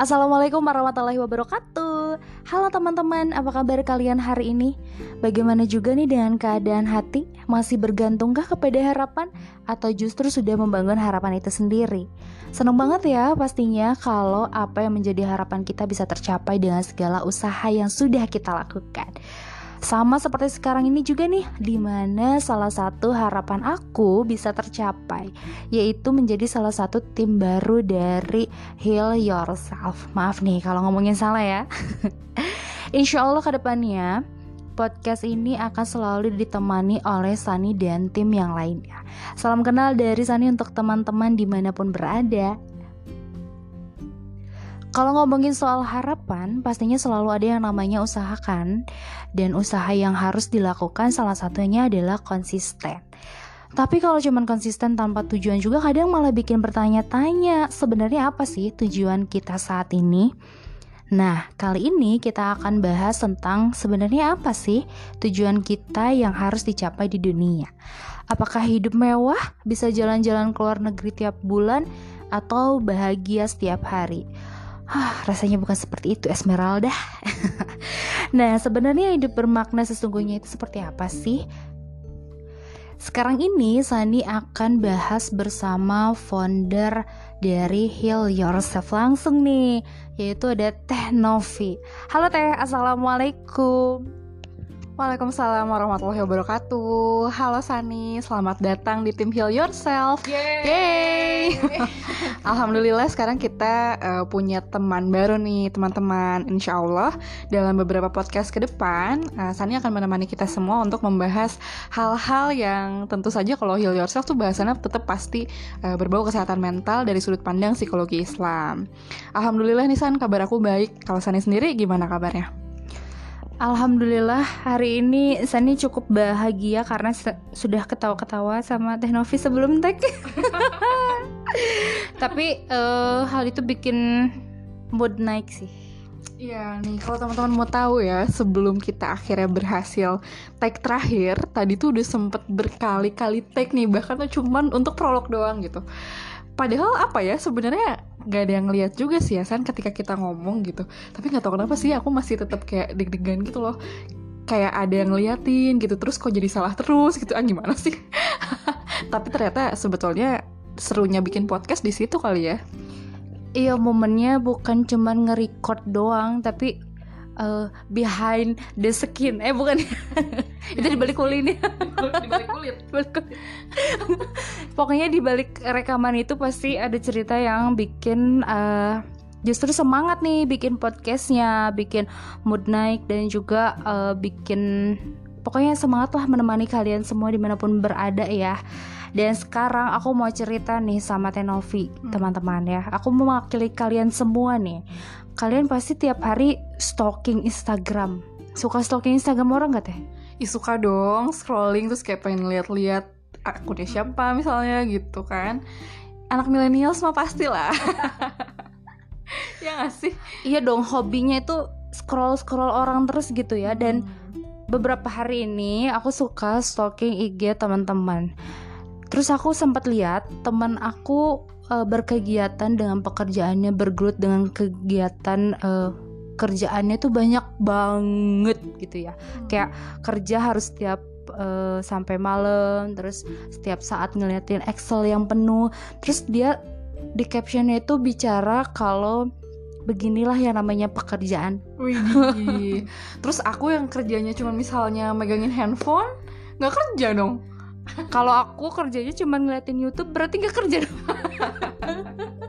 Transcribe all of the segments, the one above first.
Assalamualaikum warahmatullahi wabarakatuh Halo teman-teman, apa kabar kalian hari ini? Bagaimana juga nih dengan keadaan hati? Masih bergantungkah kepada harapan? Atau justru sudah membangun harapan itu sendiri? Seneng banget ya pastinya kalau apa yang menjadi harapan kita bisa tercapai dengan segala usaha yang sudah kita lakukan sama seperti sekarang ini juga nih, di mana salah satu harapan aku bisa tercapai, yaitu menjadi salah satu tim baru dari Heal Yourself. Maaf nih kalau ngomongin salah ya. Insya Allah ke depannya podcast ini akan selalu ditemani oleh Sani dan tim yang lainnya. Salam kenal dari Sani untuk teman-teman di mana pun berada. Kalau ngomongin soal harapan, pastinya selalu ada yang namanya usahakan dan usaha yang harus dilakukan salah satunya adalah konsisten. Tapi kalau cuman konsisten tanpa tujuan juga kadang malah bikin bertanya-tanya sebenarnya apa sih tujuan kita saat ini? Nah, kali ini kita akan bahas tentang sebenarnya apa sih tujuan kita yang harus dicapai di dunia. Apakah hidup mewah, bisa jalan-jalan ke luar negeri tiap bulan, atau bahagia setiap hari? Hah, rasanya bukan seperti itu Esmeralda. nah, sebenarnya hidup bermakna sesungguhnya itu seperti apa sih? Sekarang ini Sani akan bahas bersama founder dari Heal Yourself langsung nih, yaitu ada Teh Novi. Halo Teh, Assalamualaikum. Waalaikumsalam warahmatullahi wabarakatuh. Halo Sani, selamat datang di tim Heal Yourself. Yeay. Yeay. Alhamdulillah sekarang kita uh, punya teman baru nih teman-teman. Insya Allah dalam beberapa podcast ke depan, uh, Sani akan menemani kita semua untuk membahas hal-hal yang tentu saja kalau Heal Yourself tuh bahasannya tetap pasti uh, berbau kesehatan mental dari sudut pandang psikologi Islam. Alhamdulillah nih San, kabar aku baik. Kalau Sani sendiri gimana kabarnya? Alhamdulillah hari ini Sani cukup bahagia karena sudah ketawa-ketawa sama Teh Novi sebelum tag. Tapi uh, hal itu bikin mood naik sih. Iya nih kalau teman-teman mau tahu ya sebelum kita akhirnya berhasil tag terakhir tadi tuh udah sempet berkali-kali tag nih bahkan tuh cuman untuk prolog doang gitu padahal apa ya sebenarnya nggak ada yang lihat juga sih ya San ketika kita ngomong gitu. Tapi nggak tahu kenapa sih aku masih tetap kayak deg-degan gitu loh. Kayak ada yang ngeliatin gitu terus kok jadi salah terus gitu. Ah gimana sih? Tapi ternyata sebetulnya serunya bikin podcast di situ kali ya. Iya momennya bukan cuman nge-record doang tapi uh, behind the skin. Eh bukan. Itu di balik kulit di balik kulit. Pokoknya di balik rekaman itu pasti ada cerita yang bikin uh, justru semangat nih bikin podcastnya bikin mood naik dan juga uh, bikin pokoknya semangat lah menemani kalian semua di mana pun berada ya. Dan sekarang aku mau cerita nih sama Tenovi hmm. teman-teman ya. Aku mewakili kalian semua nih. Kalian pasti tiap hari stalking Instagram. Suka stalking Instagram orang gak teh? Ih suka dong scrolling terus kayak pengen lihat-lihat akunnya siapa misalnya gitu kan. Anak milenial semua pasti lah. Ya gak sih? Iya dong hobinya itu scroll scroll orang terus gitu ya. Dan hmm. beberapa hari ini aku suka stalking IG teman-teman. Terus aku sempat lihat teman aku uh, berkegiatan dengan pekerjaannya bergelut dengan kegiatan uh, kerjaannya tuh banyak banget gitu ya hmm. kayak kerja harus setiap uh, sampai malam terus setiap saat ngeliatin Excel yang penuh terus dia di captionnya itu bicara kalau beginilah yang namanya pekerjaan. Wih. Terus aku yang kerjanya cuma misalnya megangin handphone, nggak kerja dong. Kalau aku kerjanya cuma ngeliatin YouTube berarti nggak kerja dong.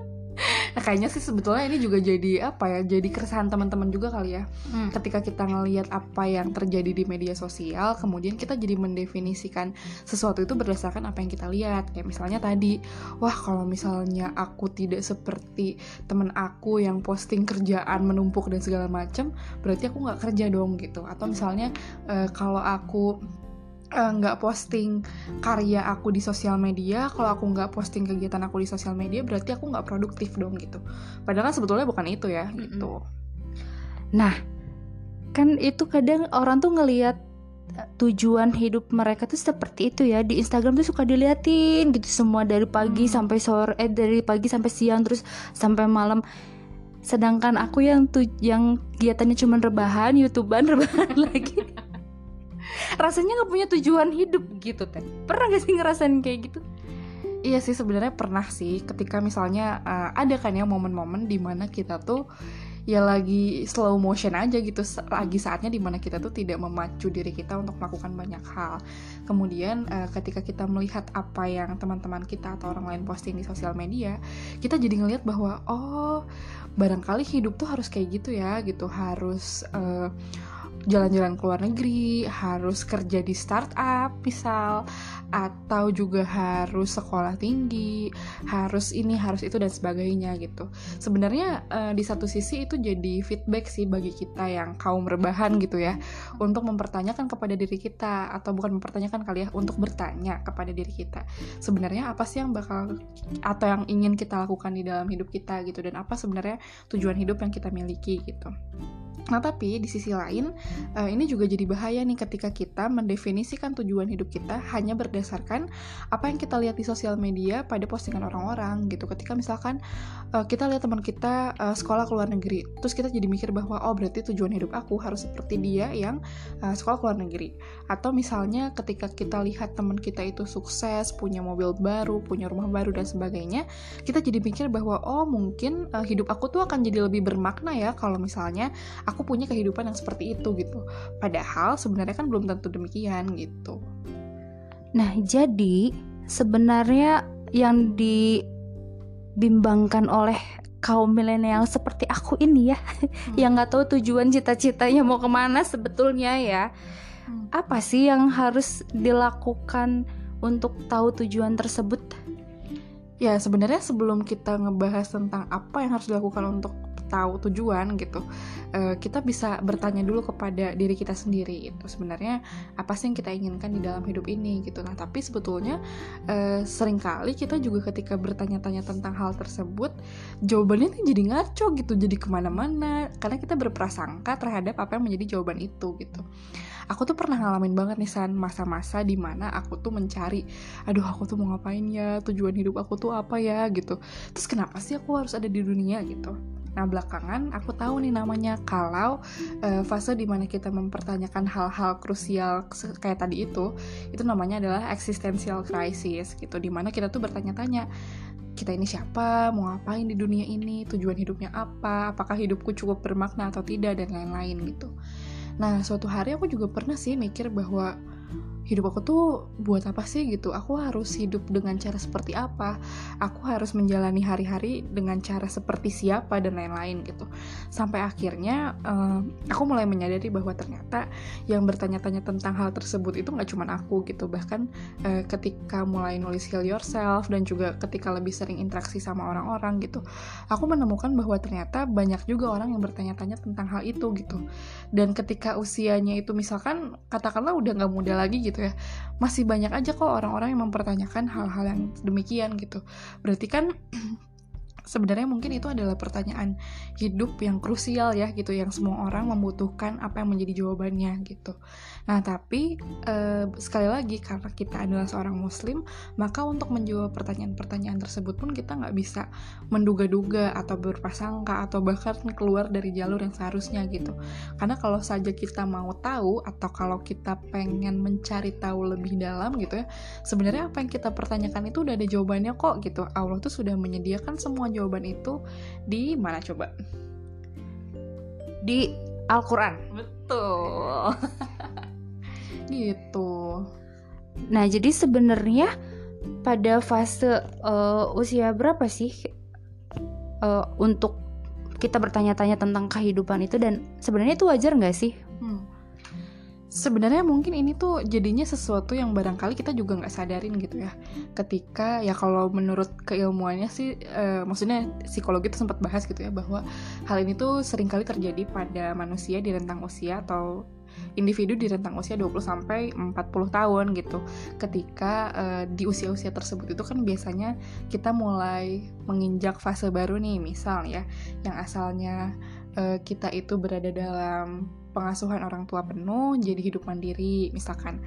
nah kayaknya sih sebetulnya ini juga jadi apa ya jadi keresahan teman-teman juga kali ya. Hmm. ketika kita ngelihat apa yang terjadi di media sosial kemudian kita jadi mendefinisikan sesuatu itu berdasarkan apa yang kita lihat. Kayak misalnya tadi wah kalau misalnya aku tidak seperti teman aku yang posting kerjaan menumpuk dan segala macam berarti aku nggak kerja dong gitu. Atau misalnya uh, kalau aku nggak uh, posting karya aku di sosial media kalau aku nggak posting kegiatan aku di sosial media berarti aku nggak produktif dong gitu. Padahal kan sebetulnya bukan itu ya mm -hmm. gitu. Nah kan itu kadang orang tuh ngelihat eh, tujuan hidup mereka tuh seperti itu ya. Di Instagram tuh suka diliatin gitu semua dari pagi hmm. sampai sore eh dari pagi sampai siang terus sampai malam. Sedangkan aku yang tuh yang kegiatannya cuma rebahan youtuber rebahan lagi rasanya nggak punya tujuan hidup gitu teh. Pernah gak sih ngerasain kayak gitu? Iya sih sebenarnya pernah sih. Ketika misalnya uh, ada kan ya momen-momen di mana kita tuh ya lagi slow motion aja gitu. Lagi saatnya di mana kita tuh tidak memacu diri kita untuk melakukan banyak hal. Kemudian uh, ketika kita melihat apa yang teman-teman kita atau orang lain posting di sosial media kita jadi ngelihat bahwa oh barangkali hidup tuh harus kayak gitu ya gitu. Harus uh, jalan-jalan ke luar negeri, harus kerja di startup misal, atau juga harus sekolah tinggi, harus ini, harus itu dan sebagainya gitu. Sebenarnya uh, di satu sisi itu jadi feedback sih bagi kita yang kaum rebahan gitu ya, untuk mempertanyakan kepada diri kita atau bukan mempertanyakan kali ya, untuk bertanya kepada diri kita. Sebenarnya apa sih yang bakal atau yang ingin kita lakukan di dalam hidup kita gitu dan apa sebenarnya tujuan hidup yang kita miliki gitu. Nah, tapi di sisi lain, uh, ini juga jadi bahaya nih ketika kita mendefinisikan tujuan hidup kita hanya berdasarkan apa yang kita lihat di sosial media pada postingan orang-orang gitu. Ketika misalkan uh, kita lihat teman kita uh, sekolah ke luar negeri, terus kita jadi mikir bahwa oh berarti tujuan hidup aku harus seperti dia yang uh, sekolah ke luar negeri. Atau misalnya ketika kita lihat teman kita itu sukses, punya mobil baru, punya rumah baru dan sebagainya, kita jadi mikir bahwa oh mungkin uh, hidup aku tuh akan jadi lebih bermakna ya kalau misalnya aku punya kehidupan yang seperti itu gitu padahal sebenarnya kan belum tentu demikian gitu nah jadi sebenarnya yang dibimbangkan oleh kaum milenial seperti aku ini ya hmm. yang nggak tahu tujuan cita-citanya mau ke mana sebetulnya ya hmm. apa sih yang harus dilakukan untuk tahu tujuan tersebut ya sebenarnya sebelum kita ngebahas tentang apa yang harus dilakukan untuk tahu tujuan gitu uh, kita bisa bertanya dulu kepada diri kita sendiri itu sebenarnya apa sih yang kita inginkan di dalam hidup ini gitu. Nah tapi sebetulnya uh, sering kali kita juga ketika bertanya-tanya tentang hal tersebut jawabannya tuh jadi ngaco gitu jadi ke mana-mana karena kita berprasangka terhadap apa yang menjadi jawaban itu gitu. Aku tuh pernah ngalamin banget nih san masa-masa di mana aku tuh mencari aduh aku tuh mau ngapain ya? Tujuan hidup aku tuh apa ya? gitu. Terus kenapa sih aku harus ada di dunia gitu Nah belakangan aku tahu nih namanya kalau uh, fase di mana kita mempertanyakan hal-hal krusial kayak tadi itu, itu namanya adalah existential crisis gitu, di mana kita tuh bertanya-tanya kita ini siapa, mau ngapain di dunia ini, tujuan hidupnya apa, apakah hidupku cukup bermakna atau tidak? dan lain-lain gitu. Nah suatu hari aku juga pernah sih mikir bahwa hidup aku tuh buat apa sih gitu? Aku harus hidup dengan cara seperti apa? Aku harus menjalani hari-hari dengan cara seperti siapa dan lain-lain gitu. Sampai akhirnya uh, aku mulai menyadari bahwa ternyata yang bertanya-tanya tentang hal tersebut itu nggak cuma aku gitu. Bahkan uh, ketika mulai nulis heal yourself dan juga ketika lebih sering interaksi sama orang-orang gitu aku menemukan bahwa ternyata banyak juga orang yang bertanya-tanya tentang hal itu gitu. Dan ketika usianya itu misalkan katakanlah udah nggak muda lagi gitu ya. Masih banyak aja kok orang-orang yang mempertanyakan hal-hal yang demikian gitu. Berarti kan sebenarnya mungkin itu adalah pertanyaan hidup yang krusial ya gitu yang semua orang membutuhkan apa yang menjadi jawabannya gitu. Nah tapi uh, sekali lagi karena kita adalah seorang muslim maka untuk menjawab pertanyaan-pertanyaan tersebut pun kita nggak bisa menduga-duga atau berprasangka atau bahkan keluar dari jalur yang seharusnya gitu. Karena kalau saja kita mau tahu atau kalau kita pengen mencari tahu lebih dalam gitu ya sebenarnya apa yang kita pertanyakan itu udah ada jawabannya kok gitu. Allah tuh sudah menyediakan semua jawaban itu di mana coba? Di Al-Qur'an. Betul. gitu. Nah, jadi sebenarnya pada fase uh, usia berapa sih uh, untuk kita bertanya-tanya tentang kehidupan itu dan sebenarnya itu wajar nggak sih? Hmm sebenarnya mungkin ini tuh jadinya sesuatu yang barangkali kita juga nggak sadarin gitu ya ketika ya kalau menurut keilmuannya sih uh, maksudnya psikologi itu sempat bahas gitu ya bahwa hal ini tuh sering kali terjadi pada manusia di rentang usia atau individu di rentang usia 20 sampai 40 tahun gitu. Ketika uh, di usia-usia tersebut itu kan biasanya kita mulai menginjak fase baru nih, misal ya, yang asalnya uh, kita itu berada dalam pengasuhan orang tua penuh jadi hidup mandiri misalkan.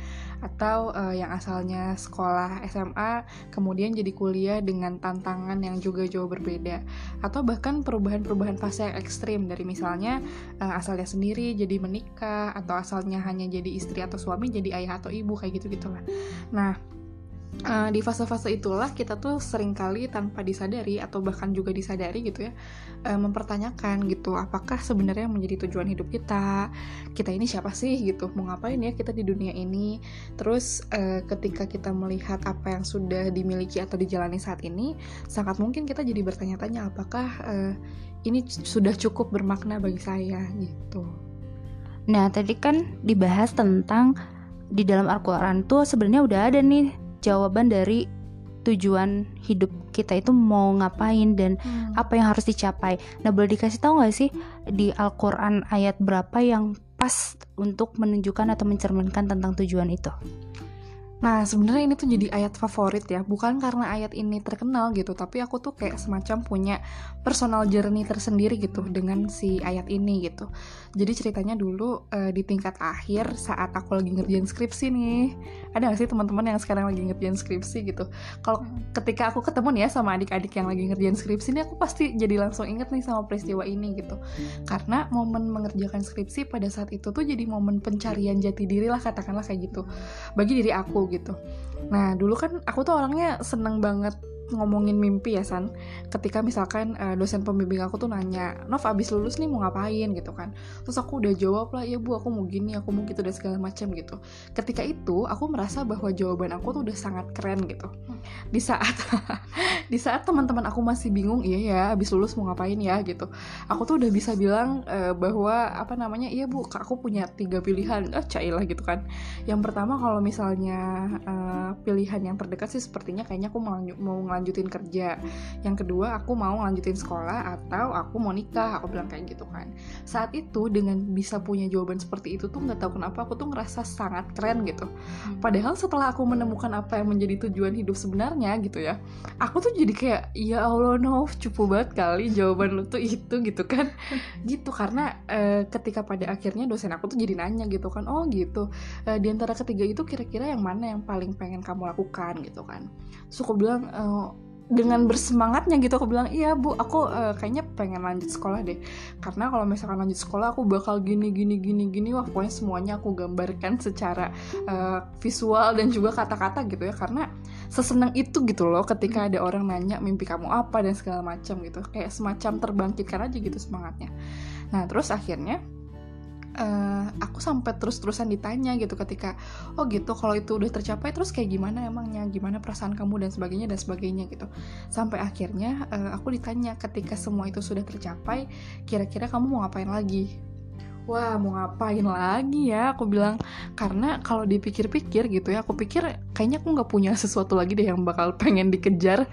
Atau uh, yang asalnya sekolah SMA kemudian jadi kuliah dengan tantangan yang juga jauh berbeda. Atau bahkan perubahan-perubahan fase yang ekstrim dari misalnya uh, asalnya sendiri jadi menikah atau asalnya hanya jadi istri atau suami jadi ayah atau ibu kayak gitu gitulah nah uh, di fase-fase itulah kita tuh sering kali tanpa disadari atau bahkan juga disadari gitu ya uh, mempertanyakan gitu apakah sebenarnya menjadi tujuan hidup kita? Kita ini siapa sih gitu? Mau ngapain ya kita di dunia ini? Terus uh, ketika kita melihat apa yang sudah dimiliki atau dijalani saat ini sangat mungkin kita jadi bertanya-tanya apakah uh, ini sudah cukup bermakna bagi saya? Gitu. Nah tadi kan dibahas tentang di dalam Al-Quran tuh sebenarnya udah ada nih jawaban dari tujuan hidup kita itu mau ngapain dan hmm. apa yang harus dicapai. Nah, boleh dikasih tahu nggak sih di Al-Quran ayat berapa yang pas untuk menunjukkan atau mencerminkan tentang tujuan itu? Nah, sebenarnya ini tuh jadi ayat favorit ya, bukan karena ayat ini terkenal gitu, tapi aku tuh kayak semacam punya personal journey tersendiri gitu dengan si ayat ini gitu. Jadi ceritanya dulu uh, di tingkat akhir saat aku lagi ngerjain skripsi nih. Ada gak sih teman-teman yang sekarang lagi ngerjain skripsi gitu? Kalau ketika aku ketemu nih ya sama adik-adik yang lagi ngerjain skripsi ini aku pasti jadi langsung inget nih sama peristiwa ini gitu. Karena momen mengerjakan skripsi pada saat itu tuh jadi momen pencarian jati diri lah katakanlah kayak gitu. Bagi diri aku gitu nah dulu kan aku tuh orangnya seneng banget ngomongin mimpi ya San. Ketika misalkan uh, dosen pembimbing aku tuh nanya Nov abis lulus nih mau ngapain? gitu kan. Terus aku udah jawab lah ya bu aku mau gini aku mau gitu dan segala macam gitu. Ketika itu aku merasa bahwa jawaban aku tuh udah sangat keren gitu. Di saat di saat teman-teman aku masih bingung iya ya abis lulus mau ngapain ya? gitu. Aku tuh udah bisa bilang uh, bahwa apa namanya iya bu aku punya tiga pilihan. Ah cailah gitu kan. Yang pertama kalau misalnya uh, pilihan yang terdekat sih sepertinya kayaknya aku mau mau ngelanjutin kerja. Yang kedua aku mau ngelanjutin sekolah atau aku mau nikah aku bilang kayak gitu kan. Saat itu dengan bisa punya jawaban seperti itu tuh nggak tahu kenapa aku tuh ngerasa sangat keren gitu. Hmm. padahal setelah aku menemukan apa yang menjadi tujuan hidup sebenarnya gitu ya aku tuh jadi kayak ya Allah no cupu banget kali jawaban lu tuh itu gitu kan. Gitu karena uh, ketika pada akhirnya dosen aku tuh jadi nanya gitu kan oh gitu. Uh, di antara ketiga itu kira-kira yang mana yang paling pengen kamu lakukan? gitu kan. Aku bilang uh, dengan bersemangatnya gitu aku bilang iya bu aku uh, kayaknya pengen lanjut sekolah deh. Karena kalau misalkan lanjut sekolah aku bakal gini gini gini gini wah pokoknya semuanya aku gambarkan secara uh, visual dan juga kata-kata gitu ya. Karena sesenang itu gitu loh ketika ada orang nanya mimpi kamu apa? dan segala macam gitu. Kayak semacam terbangkitkan aja gitu semangatnya. Nah terus akhirnya uh, aku sampai terus-terusan ditanya gitu ketika oh gitu kalau itu udah tercapai terus kayak gimana emangnya? Gimana perasaan kamu? dan sebagainya dan sebagainya gitu. Sampai akhirnya uh, aku ditanya ketika semua itu sudah tercapai kira-kira kamu mau ngapain lagi? Wah mau ngapain lagi ya? Aku bilang karena kalau dipikir-pikir gitu ya aku pikir kayaknya aku nggak punya sesuatu lagi deh yang bakal pengen dikejar.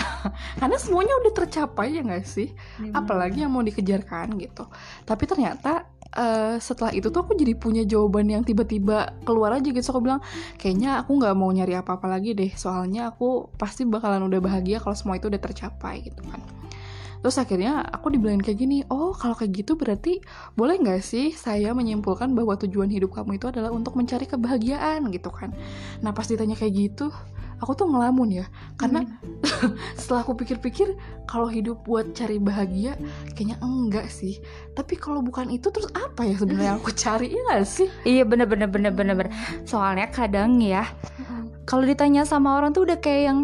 Karena semuanya udah tercapai ya nggak sih? Apalagi yang mau dikejarkan gitu. Tapi ternyata uh, setelah itu tuh aku jadi punya jawaban yang tiba-tiba keluar aja gitu. So aku bilang kayaknya aku nggak mau nyari apa-apa lagi deh. Soalnya aku pasti bakalan udah bahagia kalau semua itu udah tercapai gitu kan. Terus akhirnya aku dibilangin kayak gini oh kalau kayak gitu berarti boleh nggak sih saya menyimpulkan bahwa tujuan hidup kamu itu adalah untuk mencari kebahagiaan gitu kan. Nah pas ditanya kayak gitu aku tuh ngelamun ya. Karena hmm. setelah aku pikir-pikir kalau hidup buat cari bahagia kayaknya enggak sih. Tapi kalau bukan itu terus apa ya sebenarnya aku cari? Ya sih? Iya bener bener bener bener bener. Soalnya kadang ya hmm. kalau ditanya sama orang tuh udah kayak yang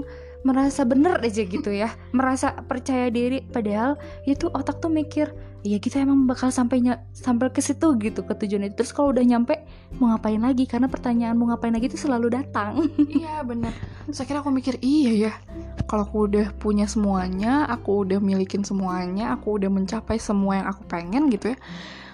merasa bener aja gitu ya. Merasa percaya diri. Padahal itu otak tuh mikir ya kita emang bakal sampainya sampai ke situ gitu ke tujuan itu. Terus kalau udah nyampe mau ngapain lagi? Karena pertanyaan mau ngapain lagi itu selalu datang. Iya bener. Saya kira aku mikir iya ya kalau aku udah punya semuanya aku udah milikin semuanya aku udah mencapai semua yang aku pengen gitu ya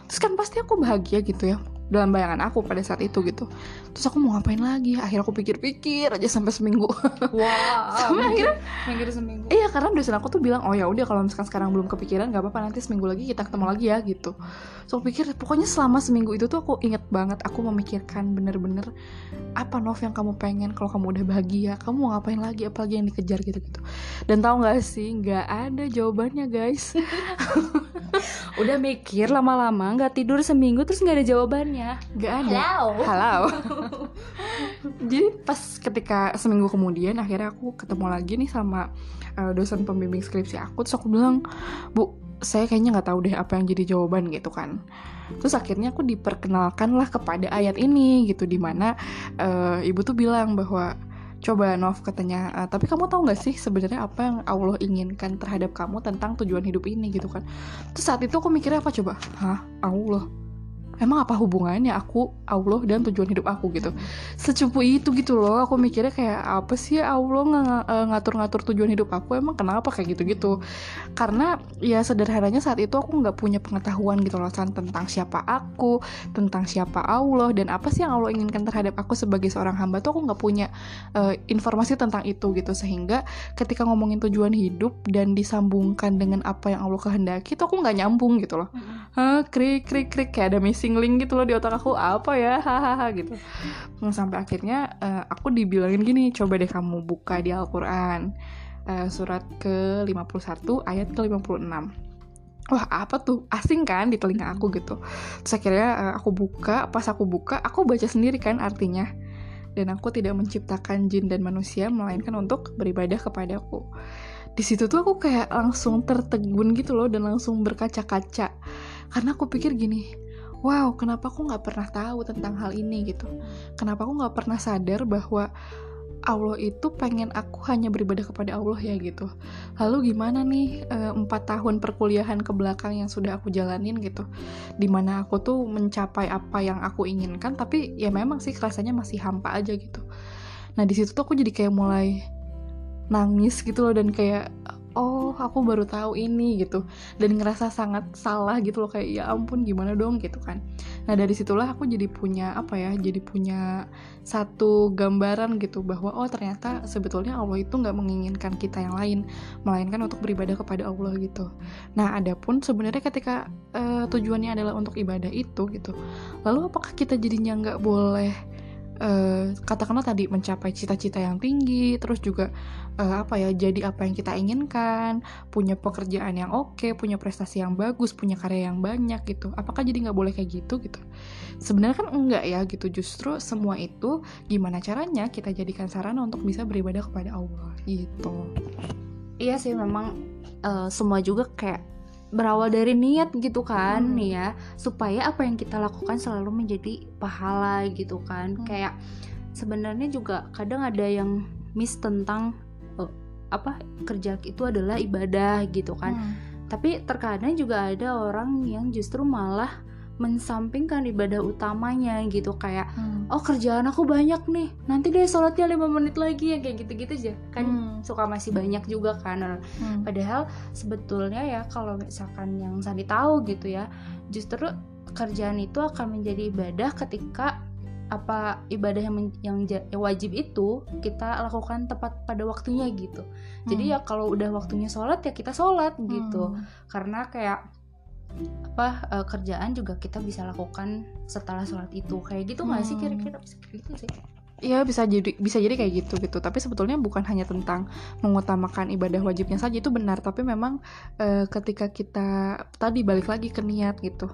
terus kan pasti aku bahagia gitu ya dalam bayangan aku pada saat itu gitu. Terus aku mau ngapain lagi? Akhirnya aku pikir-pikir aja sampai seminggu. Wow sampai akhirnya mikir seminggu. Iya karena dosen aku tuh bilang oh ya udah kalau misalkan sekarang belum kepikiran nggak apa-apa nanti seminggu lagi kita ketemu lagi ya gitu. So aku pikir pokoknya selama seminggu itu tuh aku inget banget aku memikirkan bener-bener apa Nov yang kamu pengen kalau kamu udah bahagia? Kamu mau ngapain lagi? Apalagi yang dikejar gitu gitu dan tahu nggak sih nggak ada jawabannya guys. Udah mikir lama-lama nggak tidur seminggu terus nggak ada jawabannya nggak ada. Halo. halo jadi pas ketika seminggu kemudian akhirnya aku ketemu lagi nih sama uh, dosen pembimbing skripsi aku terus aku bilang bu saya kayaknya nggak tahu deh apa yang jadi jawaban gitu kan. Terus akhirnya aku diperkenalkan lah kepada ayat ini gitu di mana uh, ibu tuh bilang bahwa coba Nov katanya uh, tapi kamu tahu nggak sih sebenarnya apa yang Allah inginkan terhadap kamu tentang tujuan hidup ini gitu kan. Terus saat itu aku mikirnya apa coba? Hah? Allah emang apa hubungannya aku Allah dan tujuan hidup aku gitu? Secupu itu gitu loh. Aku mikirnya kayak apa sih Allah ng- ngatur-ngatur tujuan hidup aku? Emang kenapa? Kayak gitu-gitu. Karena ya sederhananya saat itu aku nggak punya pengetahuan gitu loh tentang siapa aku tentang siapa Allah dan apa sih yang Allah inginkan terhadap aku sebagai seorang hamba tuh aku nggak punya uh, informasi tentang itu gitu. Sehingga ketika ngomongin tujuan hidup dan disambungkan dengan apa yang Allah kehendaki tuh aku nggak nyambung gitu loh. Hah, krik krik krik kayak ada missing link gitu loh di otak aku apa ya? Hahaha gitu. Nah, sampai akhirnya eh, aku dibilangin gini coba deh kamu buka di Al-Quran Eh, surat ke 51 ayat ke 56 Wah apa tuh? Asing kan di telinga aku gitu. Terus akhirnya eh, aku buka Pas aku buka aku baca sendiri kan artinya. Dan aku tidak menciptakan jin dan manusia Melainkan untuk beribadah kepadaku. Di situ tuh aku kayak langsung tertegun gitu loh dan langsung berkaca-kaca. Karena aku pikir gini wow kenapa aku nggak pernah tahu tentang hal ini? gitu. Kenapa aku nggak pernah sadar bahwa Allah itu pengen aku hanya beribadah kepada Allah ya? gitu. Lalu gimana nih eh, empat tahun perkuliahan ke belakang yang sudah aku jalanin? gitu. Di mana aku tuh mencapai apa yang aku inginkan tapi ya memang sih rasanya masih hampa aja gitu. Nah di situ tuh aku jadi kayak mulai nangis gitu loh dan kayak oh aku baru tahu ini gitu. Dan ngerasa sangat salah gitu loh. Kayak ya ampun gimana dong? Gitu kan. Nah dari situlah aku jadi punya apa ya jadi punya satu gambaran gitu. Bahwa oh ternyata sebetulnya Allah itu nggak menginginkan kita yang lain melainkan untuk beribadah kepada Allah gitu. Nah adapun sebenarnya ketika eh, tujuannya adalah untuk ibadah itu gitu lalu apakah kita jadinya nggak boleh eh, katakanlah tadi mencapai cita-cita yang tinggi terus juga eh, apa ya jadi apa yang kita inginkan punya pekerjaan yang oke punya prestasi yang bagus punya karya yang banyak gitu. Apakah jadi nggak boleh kayak gitu gitu? Sebenarnya kan enggak ya gitu. Justru semua itu gimana caranya kita jadikan sarana untuk bisa beribadah kepada Allah gitu. Iya sih memang eh, semua juga kayak berawal dari niat gitu kan Hmm. ya supaya apa yang kita lakukan selalu menjadi pahala gitu kan Hmm. kayak sebenarnya juga kadang ada yang miss tentang eh, apa kerja itu adalah ibadah gitu kan Hmm. tapi terkadang juga ada orang yang justru malah mensampingkan ibadah utamanya gitu kayak Hmm. oh kerjaan aku banyak nih nanti deh sholatnya lima menit lagi ya kayak gitu-gitu aja kan Hmm. suka masih banyak juga kan Hmm. Padahal sebetulnya ya kalau misalkan yang Sandi tahu gitu ya, justru kerjaan itu akan menjadi ibadah ketika apa ibadah yang yang wajib itu kita lakukan tepat pada waktunya gitu. Jadi Hmm. ya kalau udah waktunya sholat ya kita sholat gitu. Hmm. Karena kayak apa eh, kerjaan juga kita bisa lakukan setelah sholat itu. Kayak gitu nggak sih Hmm. kira-kira? Bisa kayak gitu sih. Iya bisa jadi bisa jadi kayak gitu gitu. Tapi sebetulnya bukan hanya tentang mengutamakan ibadah wajibnya saja itu benar. Tapi memang eh, ketika kita tadi balik lagi ke niat gitu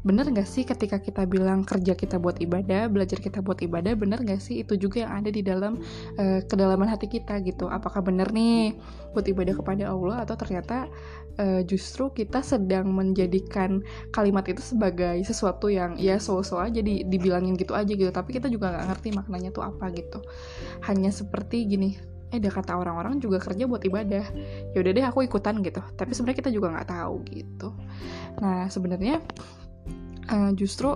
bener gak sih ketika kita bilang kerja kita buat ibadah belajar kita buat ibadah bener gak sih itu juga yang ada di dalam eh, kedalaman hati kita gitu? Apakah bener nih buat ibadah kepada Allah atau ternyata eh, justru kita sedang menjadikan kalimat itu sebagai sesuatu yang ya so-so aja di, dibilangin gitu aja gitu tapi kita juga nggak ngerti maknanya tuh apa gitu. Hanya seperti gini eh ada kata orang-orang juga kerja buat ibadah. Ya udah deh aku ikutan gitu. Tapi sebenarnya kita juga nggak tahu gitu. Nah sebenarnya eh, justru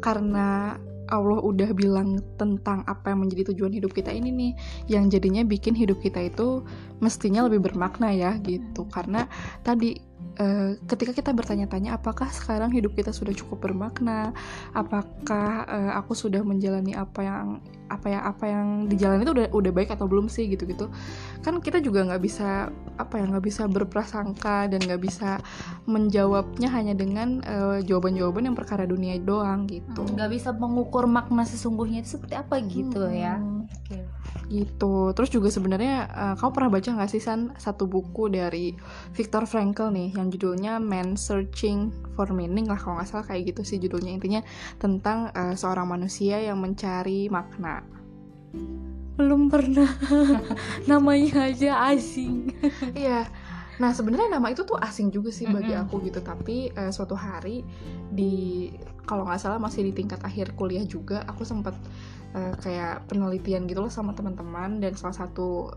karena Allah udah bilang tentang apa yang menjadi tujuan hidup kita ini nih yang jadinya bikin hidup kita itu mestinya lebih bermakna ya gitu. Karena tadi uh, ketika kita bertanya-tanya apakah sekarang hidup kita sudah cukup bermakna apakah uh, aku sudah menjalani apa yang apa ya apa yang dijalani itu udah udah baik atau belum sih gitu gitu kan kita juga nggak bisa apa ya nggak bisa berprasangka dan nggak bisa menjawabnya hanya dengan uh, jawaban-jawaban yang perkara dunia doang gitu nggak bisa mengukur makna sesungguhnya itu seperti apa gitu ya. hmm. ya okay gitu. Terus juga sebenarnya uh, kamu pernah baca nggak sih san satu buku dari Viktor Frankl nih yang judulnya Man Searching for Meaning lah kalau nggak salah kayak gitu sih judulnya. Intinya tentang uh, seorang manusia yang mencari makna. Belum pernah. Namanya aja asing. Iya Nah sebenarnya nama itu tuh asing juga sih bagi mm -hmm. aku gitu tapi uh, suatu hari di kalau nggak salah masih di tingkat akhir kuliah juga aku sempat uh, kayak penelitian gitu loh sama teman-teman dan salah satu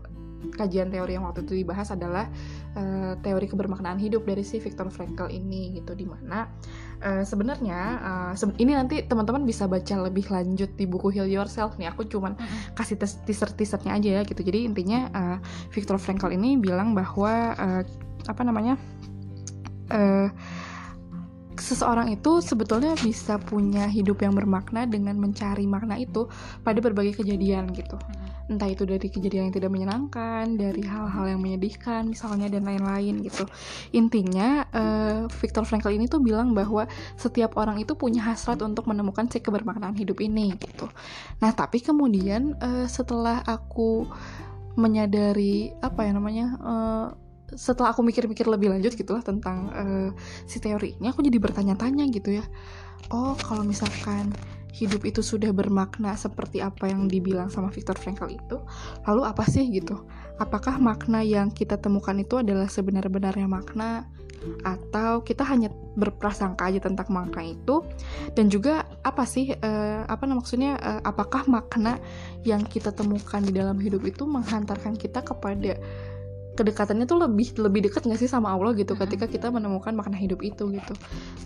kajian teori yang waktu itu dibahas adalah uh, teori kebermaknaan hidup dari si Viktor Frankl ini gitu. Di mana uh, sebenarnya uh, se ini nanti teman-teman bisa baca lebih lanjut di buku Heal Yourself nih. Aku cuman kasih teaser teasernya aja ya gitu. Jadi intinya uh, Viktor Frankl ini bilang bahwa uh, apa namanya uh, seseorang itu sebetulnya bisa punya hidup yang bermakna dengan mencari makna itu pada berbagai kejadian gitu. Hmm. entah itu dari kejadian yang tidak menyenangkan dari hal-hal yang menyedihkan misalnya dan lain-lain gitu. Intinya uh, Viktor Frankl ini tuh bilang bahwa setiap orang itu punya hasrat untuk menemukan si kebermaknaan hidup ini gitu. Nah tapi kemudian uh, setelah aku menyadari apa ya namanya uh, setelah aku mikir-mikir lebih lanjut gitulah tentang uh, si teori ini aku jadi bertanya-tanya gitu ya. Oh kalau misalkan hidup itu sudah bermakna seperti apa yang dibilang sama Viktor Frankl itu lalu apa sih gitu? Apakah makna yang kita temukan itu adalah sebenar-benarnya makna? Atau kita hanya berprasangka aja tentang makna itu? Dan juga apa sih uh, apa maksudnya uh, apakah makna yang kita temukan di dalam hidup itu menghantarkan kita kepada kedekatannya tuh lebih lebih dekat gak sih sama Allah gitu ketika kita menemukan makna hidup itu gitu.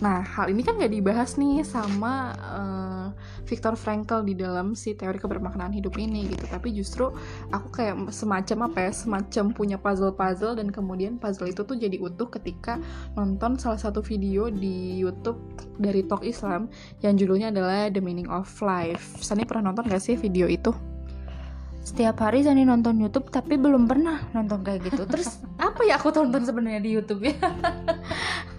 Nah hal ini kan gak dibahas nih sama uh, Viktor Frankl di dalam si teori kebermaknaan hidup ini gitu. Tapi justru aku kayak semacam apa ya semacam punya puzzle-puzzle dan kemudian puzzle itu tuh jadi utuh ketika nonton salah satu video di YouTube dari Talk Islam yang judulnya adalah The Meaning of Life. Sani pernah nonton gak sih video itu? Setiap hari Zani nonton YouTube tapi belum pernah nonton kayak gitu terus apa ya aku tonton sebenarnya di YouTube ya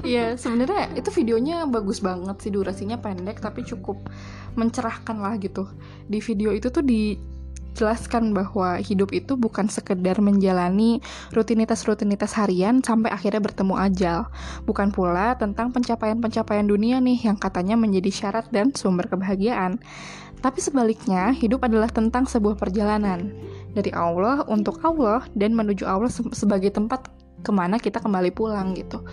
Iya sebenarnya itu videonya bagus banget sih durasinya pendek tapi cukup mencerahkan lah gitu di video itu tuh dijelaskan bahwa hidup itu bukan sekedar menjalani rutinitas-rutinitas harian sampai akhirnya bertemu ajal. Bukan pula tentang pencapaian-pencapaian dunia nih yang katanya menjadi syarat dan sumber kebahagiaan. Tapi sebaliknya, hidup adalah tentang sebuah perjalanan dari Allah untuk Allah dan menuju Allah sebagai tempat ke mana kita kembali pulang gitu.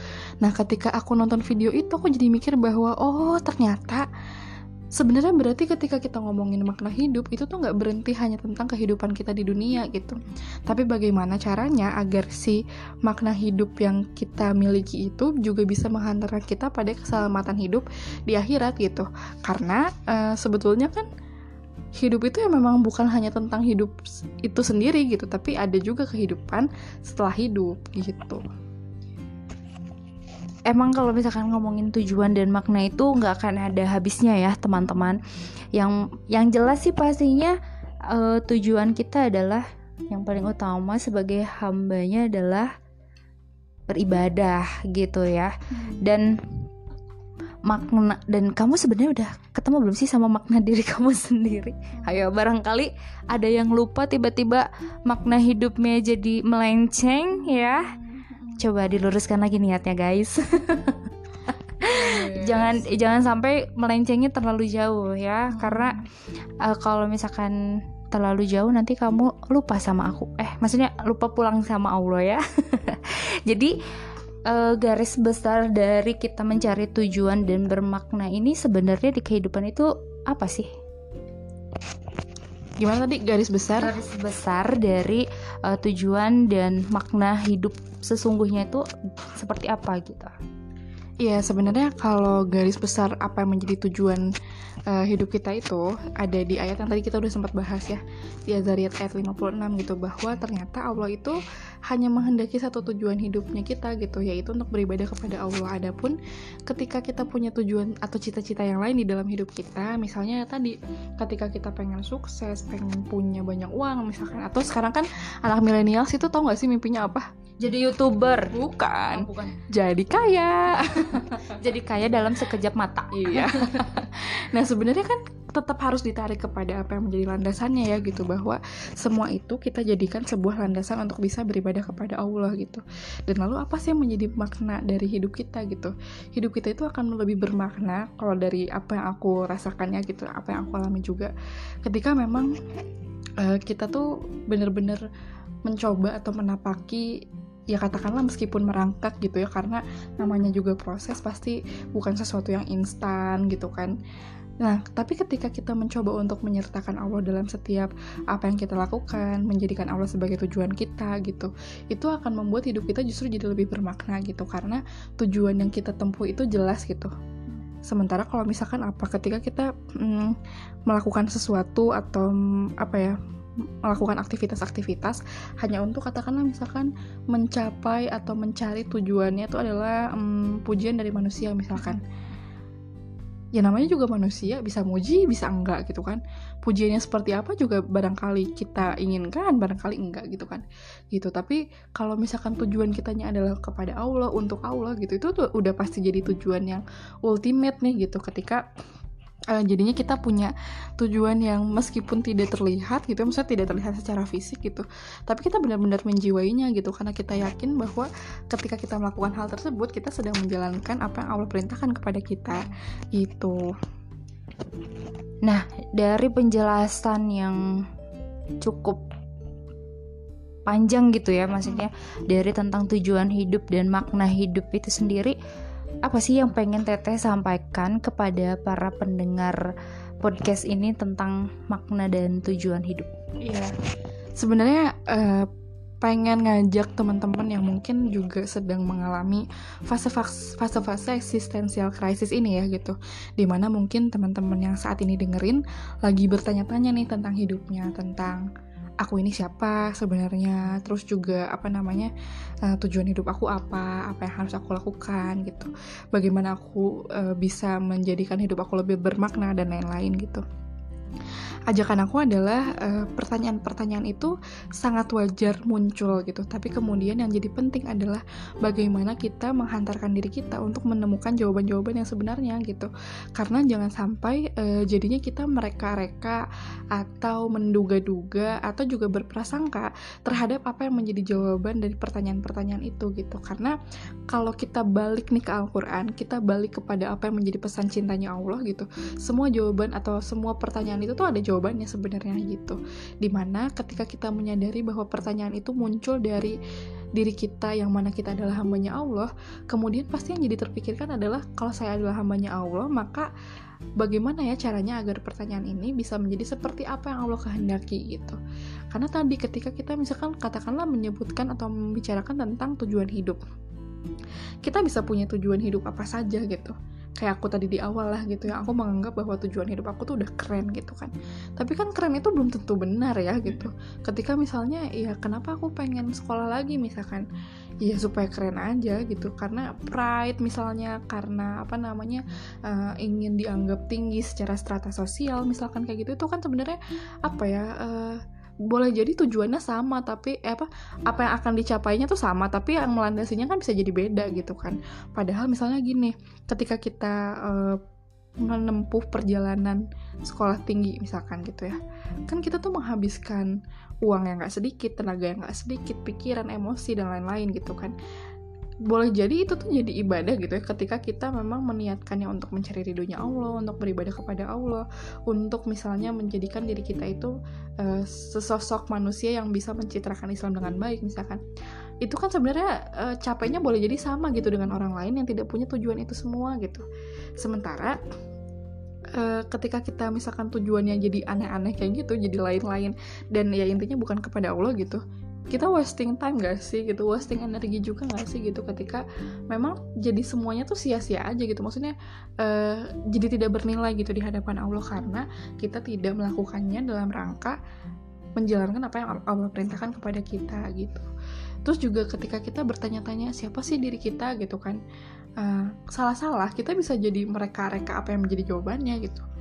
Nah, ketika aku nonton video itu, aku jadi mikir bahwa oh ternyata sebenarnya berarti ketika kita ngomongin makna hidup itu tuh nggak berhenti hanya tentang kehidupan kita di dunia gitu. Tapi bagaimana caranya agar si makna hidup yang kita miliki itu juga bisa menghantarkan kita pada keselamatan hidup di akhirat gitu. Karena uh, sebetulnya kan hidup itu ya memang bukan hanya tentang hidup itu sendiri gitu. Tapi ada juga kehidupan setelah hidup gitu emang kalau misalkan ngomongin tujuan dan makna itu nggak akan ada habisnya ya teman-teman. Yang yang jelas sih pastinya uh, tujuan kita adalah yang paling utama sebagai hambanya adalah beribadah gitu ya. Hmm. dan makna dan kamu sebenarnya udah ketemu belum sih sama makna diri kamu sendiri? Ayo barangkali ada yang lupa tiba-tiba makna hidupnya jadi melenceng ya coba diluruskan lagi niatnya guys yes. jangan jangan sampai melencengnya terlalu jauh ya hmm. karena uh, kalau misalkan terlalu jauh nanti kamu lupa sama aku eh maksudnya lupa pulang sama Allah ya jadi uh, garis besar dari kita mencari tujuan dan bermakna ini sebenarnya di kehidupan itu apa sih gimana tadi? Garis besar? Garis besar dari uh, tujuan dan makna hidup sesungguhnya itu seperti apa gitu. Iya sebenarnya kalau garis besar apa yang menjadi tujuan uh, hidup kita itu ada di ayat yang tadi kita udah sempat bahas ya di Azariat ayat 56 gitu bahwa ternyata Allah itu hanya menghendaki satu tujuan hidupnya kita gitu yaitu untuk beribadah kepada Allah. Adapun ketika kita punya tujuan atau cita-cita yang lain di dalam hidup kita, misalnya tadi ketika kita pengen sukses, pengen punya banyak uang misalkan atau sekarang kan anak milenial itu tau gak sih mimpinya apa? jadi youtuber bukan, oh, bukan. jadi kaya jadi kaya dalam sekejap mata iya nah sebenarnya kan tetap harus ditarik kepada apa yang menjadi landasannya ya gitu bahwa semua itu kita jadikan sebuah landasan untuk bisa beribadah kepada Allah gitu. Dan lalu apa sih yang menjadi makna dari hidup kita gitu? Hidup kita itu akan lebih bermakna kalau dari apa yang aku rasakannya gitu apa yang aku alami juga. Ketika memang uh, kita tuh bener-bener mencoba atau menapaki ya katakanlah meskipun merangkak gitu ya karena namanya juga proses pasti bukan sesuatu yang instan gitu kan Nah, tapi ketika kita mencoba untuk menyertakan Allah dalam setiap apa yang kita lakukan, menjadikan Allah sebagai tujuan kita gitu, itu akan membuat hidup kita justru jadi lebih bermakna gitu karena tujuan yang kita tempuh itu jelas gitu. Sementara kalau misalkan apa ketika kita mm, melakukan sesuatu atau mm, apa ya melakukan aktivitas-aktivitas hanya untuk katakanlah misalkan mencapai atau mencari tujuannya itu adalah um, pujian dari manusia misalkan ya namanya juga manusia bisa muji bisa enggak gitu kan. Pujiannya seperti apa juga barangkali kita inginkan barangkali enggak gitu kan. Gitu tapi kalau misalkan tujuan kitanya adalah kepada Allah untuk Allah gitu itu tuh udah pasti jadi tujuan yang ultimate nih gitu. Ketika uh, jadinya kita punya tujuan yang meskipun tidak terlihat gitu maksudnya tidak terlihat secara fisik gitu tapi kita benar-benar menjiwainya gitu karena kita yakin bahwa ketika kita melakukan hal tersebut kita sedang menjalankan apa yang Allah perintahkan kepada kita itu nah dari penjelasan yang cukup panjang gitu ya maksudnya dari tentang tujuan hidup dan makna hidup itu sendiri apa sih yang pengen Teteh sampaikan kepada para pendengar podcast ini tentang makna dan tujuan hidup? Iya, sebenarnya uh, pengen ngajak teman-teman yang mungkin juga sedang mengalami fase-fase eksistensial krisis ini ya gitu di mana mungkin teman-teman yang saat ini dengerin lagi bertanya-tanya nih tentang hidupnya tentang aku ini siapa sebenarnya? Terus juga apa namanya uh, tujuan hidup aku apa? Apa yang harus aku lakukan gitu. Bagaimana aku uh, bisa menjadikan hidup aku lebih bermakna dan lain-lain gitu ajakan aku adalah eh, pertanyaan-pertanyaan itu sangat wajar muncul gitu. Tapi kemudian yang jadi penting adalah bagaimana kita menghantarkan diri kita untuk menemukan jawaban-jawaban yang sebenarnya gitu. Karena jangan sampai uh, jadinya kita mereka-reka atau menduga-duga atau juga berprasangka terhadap apa yang menjadi jawaban dari pertanyaan-pertanyaan itu gitu. Karena kalau kita balik nih ke Al-Quran kita balik kepada apa yang menjadi pesan cintanya Allah gitu semua jawaban atau semua pertanyaan itu tuh ada jawaban jawabannya sebenarnya gitu. Di mana ketika kita menyadari bahwa pertanyaan itu muncul dari diri kita yang mana kita adalah hambanya Allah kemudian pasti yang jadi terpikirkan adalah kalau saya adalah hambanya Allah maka bagaimana ya caranya agar pertanyaan ini bisa menjadi seperti apa yang Allah kehendaki gitu. Karena tadi ketika kita misalkan katakanlah menyebutkan atau membicarakan tentang tujuan hidup kita bisa punya tujuan hidup apa saja gitu kayak aku tadi di awal lah gitu ya aku menganggap bahwa tujuan hidup aku tuh udah keren gitu kan. Tapi kan keren itu belum tentu benar ya gitu. Ketika misalnya ya kenapa aku pengen sekolah lagi misalkan? Ya supaya keren aja gitu karena pride misalnya karena apa namanya uh, ingin dianggap tinggi secara strata sosial misalkan kayak gitu itu kan sebenarnya apa ya uh, boleh jadi tujuannya sama tapi eh, apa apa yang akan dicapainya tuh sama tapi yang melandasinya kan bisa jadi beda gitu kan. Padahal misalnya gini ketika kita uh, menempuh perjalanan sekolah tinggi misalkan gitu ya kan kita tuh menghabiskan uang yang gak sedikit tenaga yang gak sedikit pikiran emosi dan lain-lain gitu kan boleh jadi itu tuh jadi ibadah gitu ya ketika kita memang meniatkannya untuk mencari ridhonya Allah untuk beribadah kepada Allah untuk misalnya menjadikan diri kita itu uh, sesosok manusia yang bisa mencitrakan Islam dengan baik misalkan. Itu kan sebenarnya uh, capeknya boleh jadi sama gitu dengan orang lain yang tidak punya tujuan itu semua gitu. Sementara uh, ketika kita misalkan tujuannya jadi aneh-aneh kayak gitu jadi lain-lain dan ya intinya bukan kepada Allah gitu kita wasting time gak sih gitu? Wasting energi juga gak sih gitu ketika memang jadi semuanya tuh sia-sia aja gitu. Maksudnya uh, jadi tidak bernilai gitu di hadapan Allah karena kita tidak melakukannya dalam rangka menjalankan apa yang Allah perintahkan kepada kita gitu. Terus juga ketika kita bertanya-tanya siapa sih diri kita? gitu kan. Salah salah-salah kita bisa jadi mereka-reka apa yang menjadi jawabannya gitu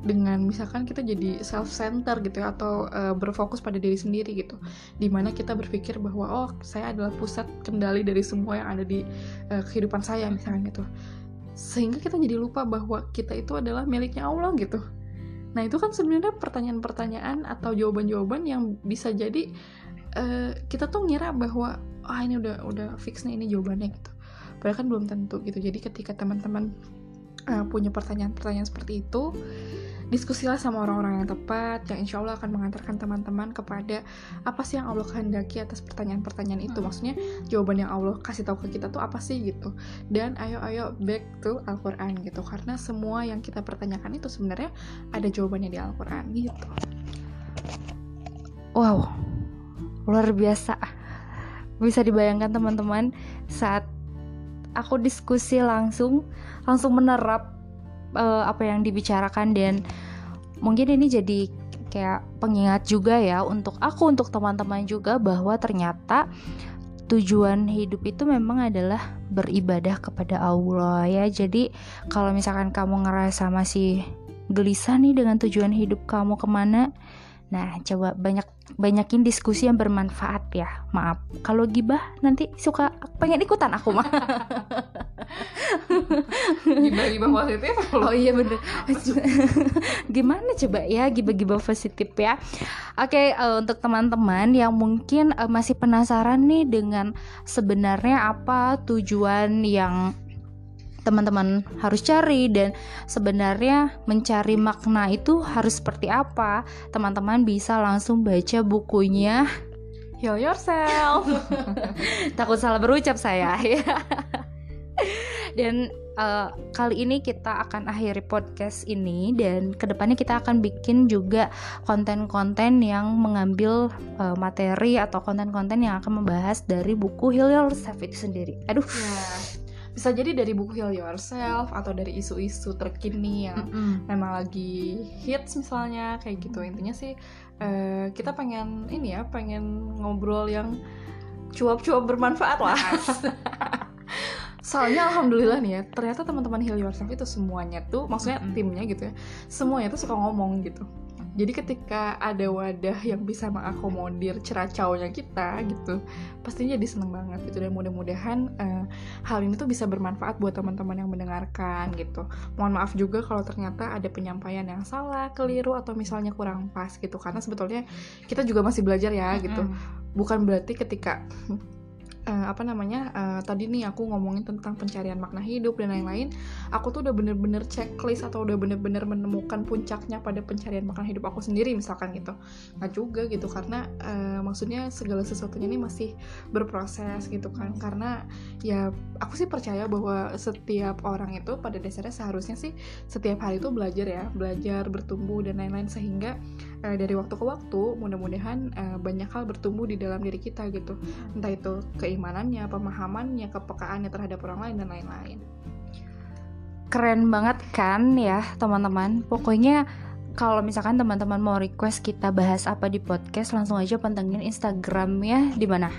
dengan misalkan kita jadi self center gitu ya atau uh, berfokus pada diri sendiri gitu. Di mana kita berpikir bahwa oh saya adalah pusat kendali dari semua yang ada di uh, kehidupan saya misalnya gitu. Sehingga kita jadi lupa bahwa kita itu adalah miliknya Allah gitu. Nah itu kan sebenarnya pertanyaan-pertanyaan atau jawaban-jawaban yang bisa jadi uh, kita tuh ngira bahwa ah ini udah udah fix nih ini jawabannya gitu. Padahal kan belum tentu gitu. Jadi ketika teman-teman uh, punya pertanyaan-pertanyaan seperti itu diskusilah sama orang-orang yang tepat yang insya Allah akan mengantarkan teman-teman kepada apa sih yang Allah kehendaki atas pertanyaan-pertanyaan itu. Hmm. maksudnya jawaban yang Allah kasih tahu ke kita tuh apa sih gitu. Dan ayo-ayo back to Al-Quran gitu. Karena semua yang kita pertanyakan itu sebenarnya ada jawabannya di Al-Quran gitu. Wow. Luar biasa. Bisa dibayangkan teman-teman saat aku diskusi langsung langsung menerap uh, apa yang dibicarakan dan mungkin ini jadi kayak pengingat juga ya untuk aku untuk teman-teman juga bahwa ternyata tujuan hidup itu memang adalah beribadah kepada Allah ya. Jadi kalau misalkan kamu ngerasa masih gelisah nih dengan tujuan hidup kamu ke mana, Nah, coba banyak banyakin diskusi yang bermanfaat ya. Maaf, kalau gibah nanti suka pengen ikutan aku mah. gibah-gibah positif Oh iya bener. Gimana coba ya gibah-gibah positif ya. Oke, uh, untuk teman-teman yang mungkin uh, masih penasaran nih dengan sebenarnya apa tujuan yang teman-teman harus cari dan sebenarnya mencari makna itu harus seperti apa. Teman-teman bisa langsung baca bukunya. Heal Yourself. Takut salah berucap saya. Ya dan uh, kali ini kita akan akhiri podcast ini dan ke depannya kita akan bikin juga konten-konten yang mengambil uh, materi atau konten-konten yang akan membahas dari buku Heal Yourself itu sendiri. Aduh. Yeah bisa jadi dari buku Heal Yourself atau dari isu-isu terkini yang mm -hmm. memang lagi hits misalnya kayak gitu. Intinya sih uh, kita pengen ini ya pengen ngobrol yang cuap-cuap bermanfaat lah. Soalnya alhamdulillah nih ya ternyata teman-teman Heal Yourself itu semuanya tuh maksudnya mm -hmm. timnya gitu ya semuanya tuh suka ngomong gitu jadi ketika ada wadah yang bisa mengakomodir ceracaunya kita gitu pastinya jadi seneng banget gitu. Dan mudah-mudahan uh, hal ini tuh bisa bermanfaat buat teman-teman yang mendengarkan gitu. Mohon maaf juga kalau ternyata ada penyampaian yang salah keliru atau misalnya kurang pas gitu. Karena sebetulnya kita juga masih belajar ya gitu. Bukan berarti ketika uh, apa namanya uh, tadi nih aku ngomongin tentang pencarian makna hidup dan lain-lain. Aku tuh udah bener-bener checklist atau udah bener-bener menemukan puncaknya pada pencarian makna hidup aku sendiri misalkan gitu. Nggak juga gitu karena uh, maksudnya segala sesuatunya ini masih berproses gitu kan. Karena ya aku sih percaya bahwa setiap orang itu pada dasarnya seharusnya sih setiap hari itu belajar ya belajar bertumbuh dan lain-lain. Sehingga dari waktu ke waktu mudah-mudahan uh, banyak hal bertumbuh di dalam diri kita gitu. Entah itu keimanannya pemahamannya kepekaannya terhadap orang lain dan lain-lain. Keren banget kan ya teman-teman? Pokoknya kalau misalkan teman-teman mau request kita bahas apa di podcast langsung aja pantengin Instagramnya di mana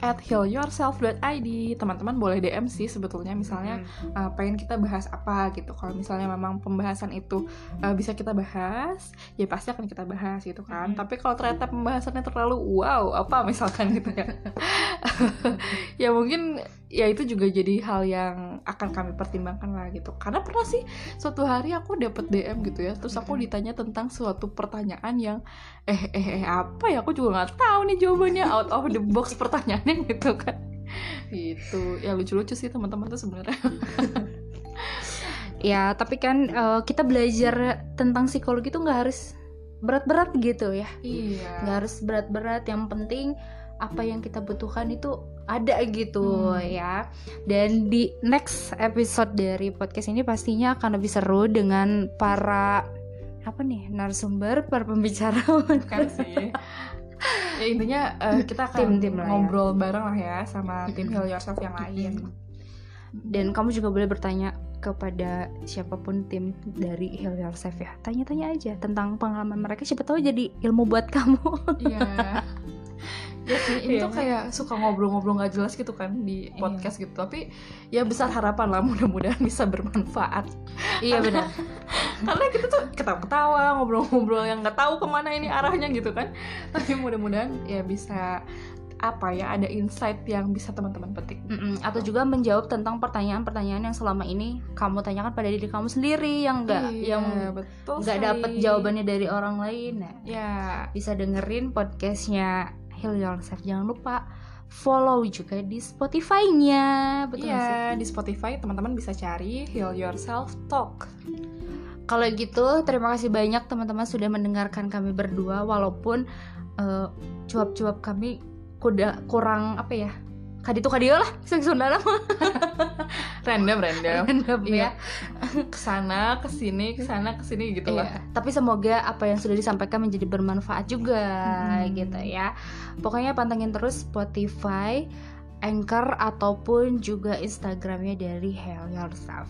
at healyourself.id teman-teman boleh DM sih sebetulnya misalnya hmm. uh, pengen kita bahas apa gitu. Kalau misalnya memang pembahasan itu uh, bisa kita bahas ya pasti akan kita bahas gitu kan. Hmm. tapi kalau ternyata pembahasannya terlalu wow apa misalkan gitu ya. Ya mungkin ya itu juga jadi hal yang akan kami pertimbangkan lah gitu. Karena pernah sih suatu hari aku dapat DM gitu ya terus aku ditanya tentang suatu pertanyaan yang eh eh eh apa ya? Aku juga nggak tahu nih jawabannya. Out of the box pertanyaannya gitu kan. Itu ya lucu-lucu sih teman-teman tuh sebenarnya. Ya tapi kan uh, kita belajar tentang psikologi tuh nggak harus berat-berat gitu ya. Iya. Nggak harus berat-berat. Yang penting apa yang kita butuhkan itu ada gitu hmm. ya. Dan di next episode dari podcast ini pastinya akan lebih seru dengan para apa nih narasumber para pembicara. Kan sih ya intinya uh, kita akan Tim- tim lah ya. ngobrol bareng lah ya sama tim. Heal Yourself yang lain. Dan kamu juga boleh bertanya kepada siapa pun tim dari Heal Yourself ya. Tanya-tanya aja tentang pengalaman mereka. Siapa tahu jadi ilmu buat kamu. Iya. ya sih, ini Iya. tuh kayak suka ngobrol-ngobrol nggak jelas gitu kan di Iya. podcast gitu. Tapi ya besar harapan lah mudah-mudahan bisa bermanfaat. iya benar. Karena kita tuh ketawa-ketawa, ngobrol-ngobrol yang nggak tahu ke mana ini arahnya gitu kan. Tapi mudah-mudahan ya bisa apa ya ada insight yang bisa teman-teman petik. Mm-mm, Atau juga menjawab tentang pertanyaan-pertanyaan yang selama ini kamu tanyakan pada diri kamu sendiri yang enggak Iya, yang nggak dapet jawabannya dari orang lain. Nah, Ya, bisa dengerin podcastnya Heal Yourself. Jangan lupa follow juga di Spotify-nya. Betul sih? iya di Spotify teman-teman bisa cari Heal Yourself Talk. Kalau gitu, terima kasih banyak teman-teman sudah mendengarkan kami berdua walaupun eh, cuap-cuap kami kuda kurang apa ya? Kadi tuh kadio lah, sing Sunda mah. Random, random. Random Iya. ya. Ke sana, ke sini, ke sana, ke sini gitu lah. Iya. Tapi semoga apa yang sudah disampaikan menjadi bermanfaat juga Hmm. gitu ya. Pokoknya pantengin terus Spotify, Anchor ataupun juga Instagramnya dari Heal Yourself.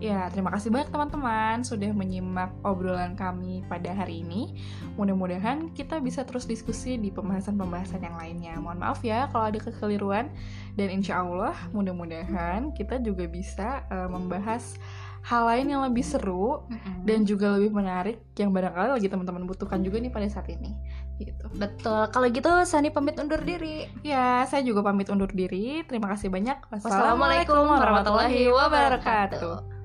Ya, terima kasih banyak teman-teman sudah menyimak obrolan kami pada hari ini. Mudah-mudahan kita bisa terus diskusi di pembahasan-pembahasan yang lainnya. Mohon maaf ya kalau ada kekeliruan dan insya Allah mudah-mudahan kita juga bisa eh, membahas hal lain yang lebih seru dan juga lebih menarik yang barangkali lagi teman-teman butuhkan juga nih pada saat ini. Gitu. betul. Kalau gitu Sani pamit undur diri. Ya, saya juga pamit undur diri. Terima kasih banyak. Wassalamualaikum warahmatullahi wabarakatuh.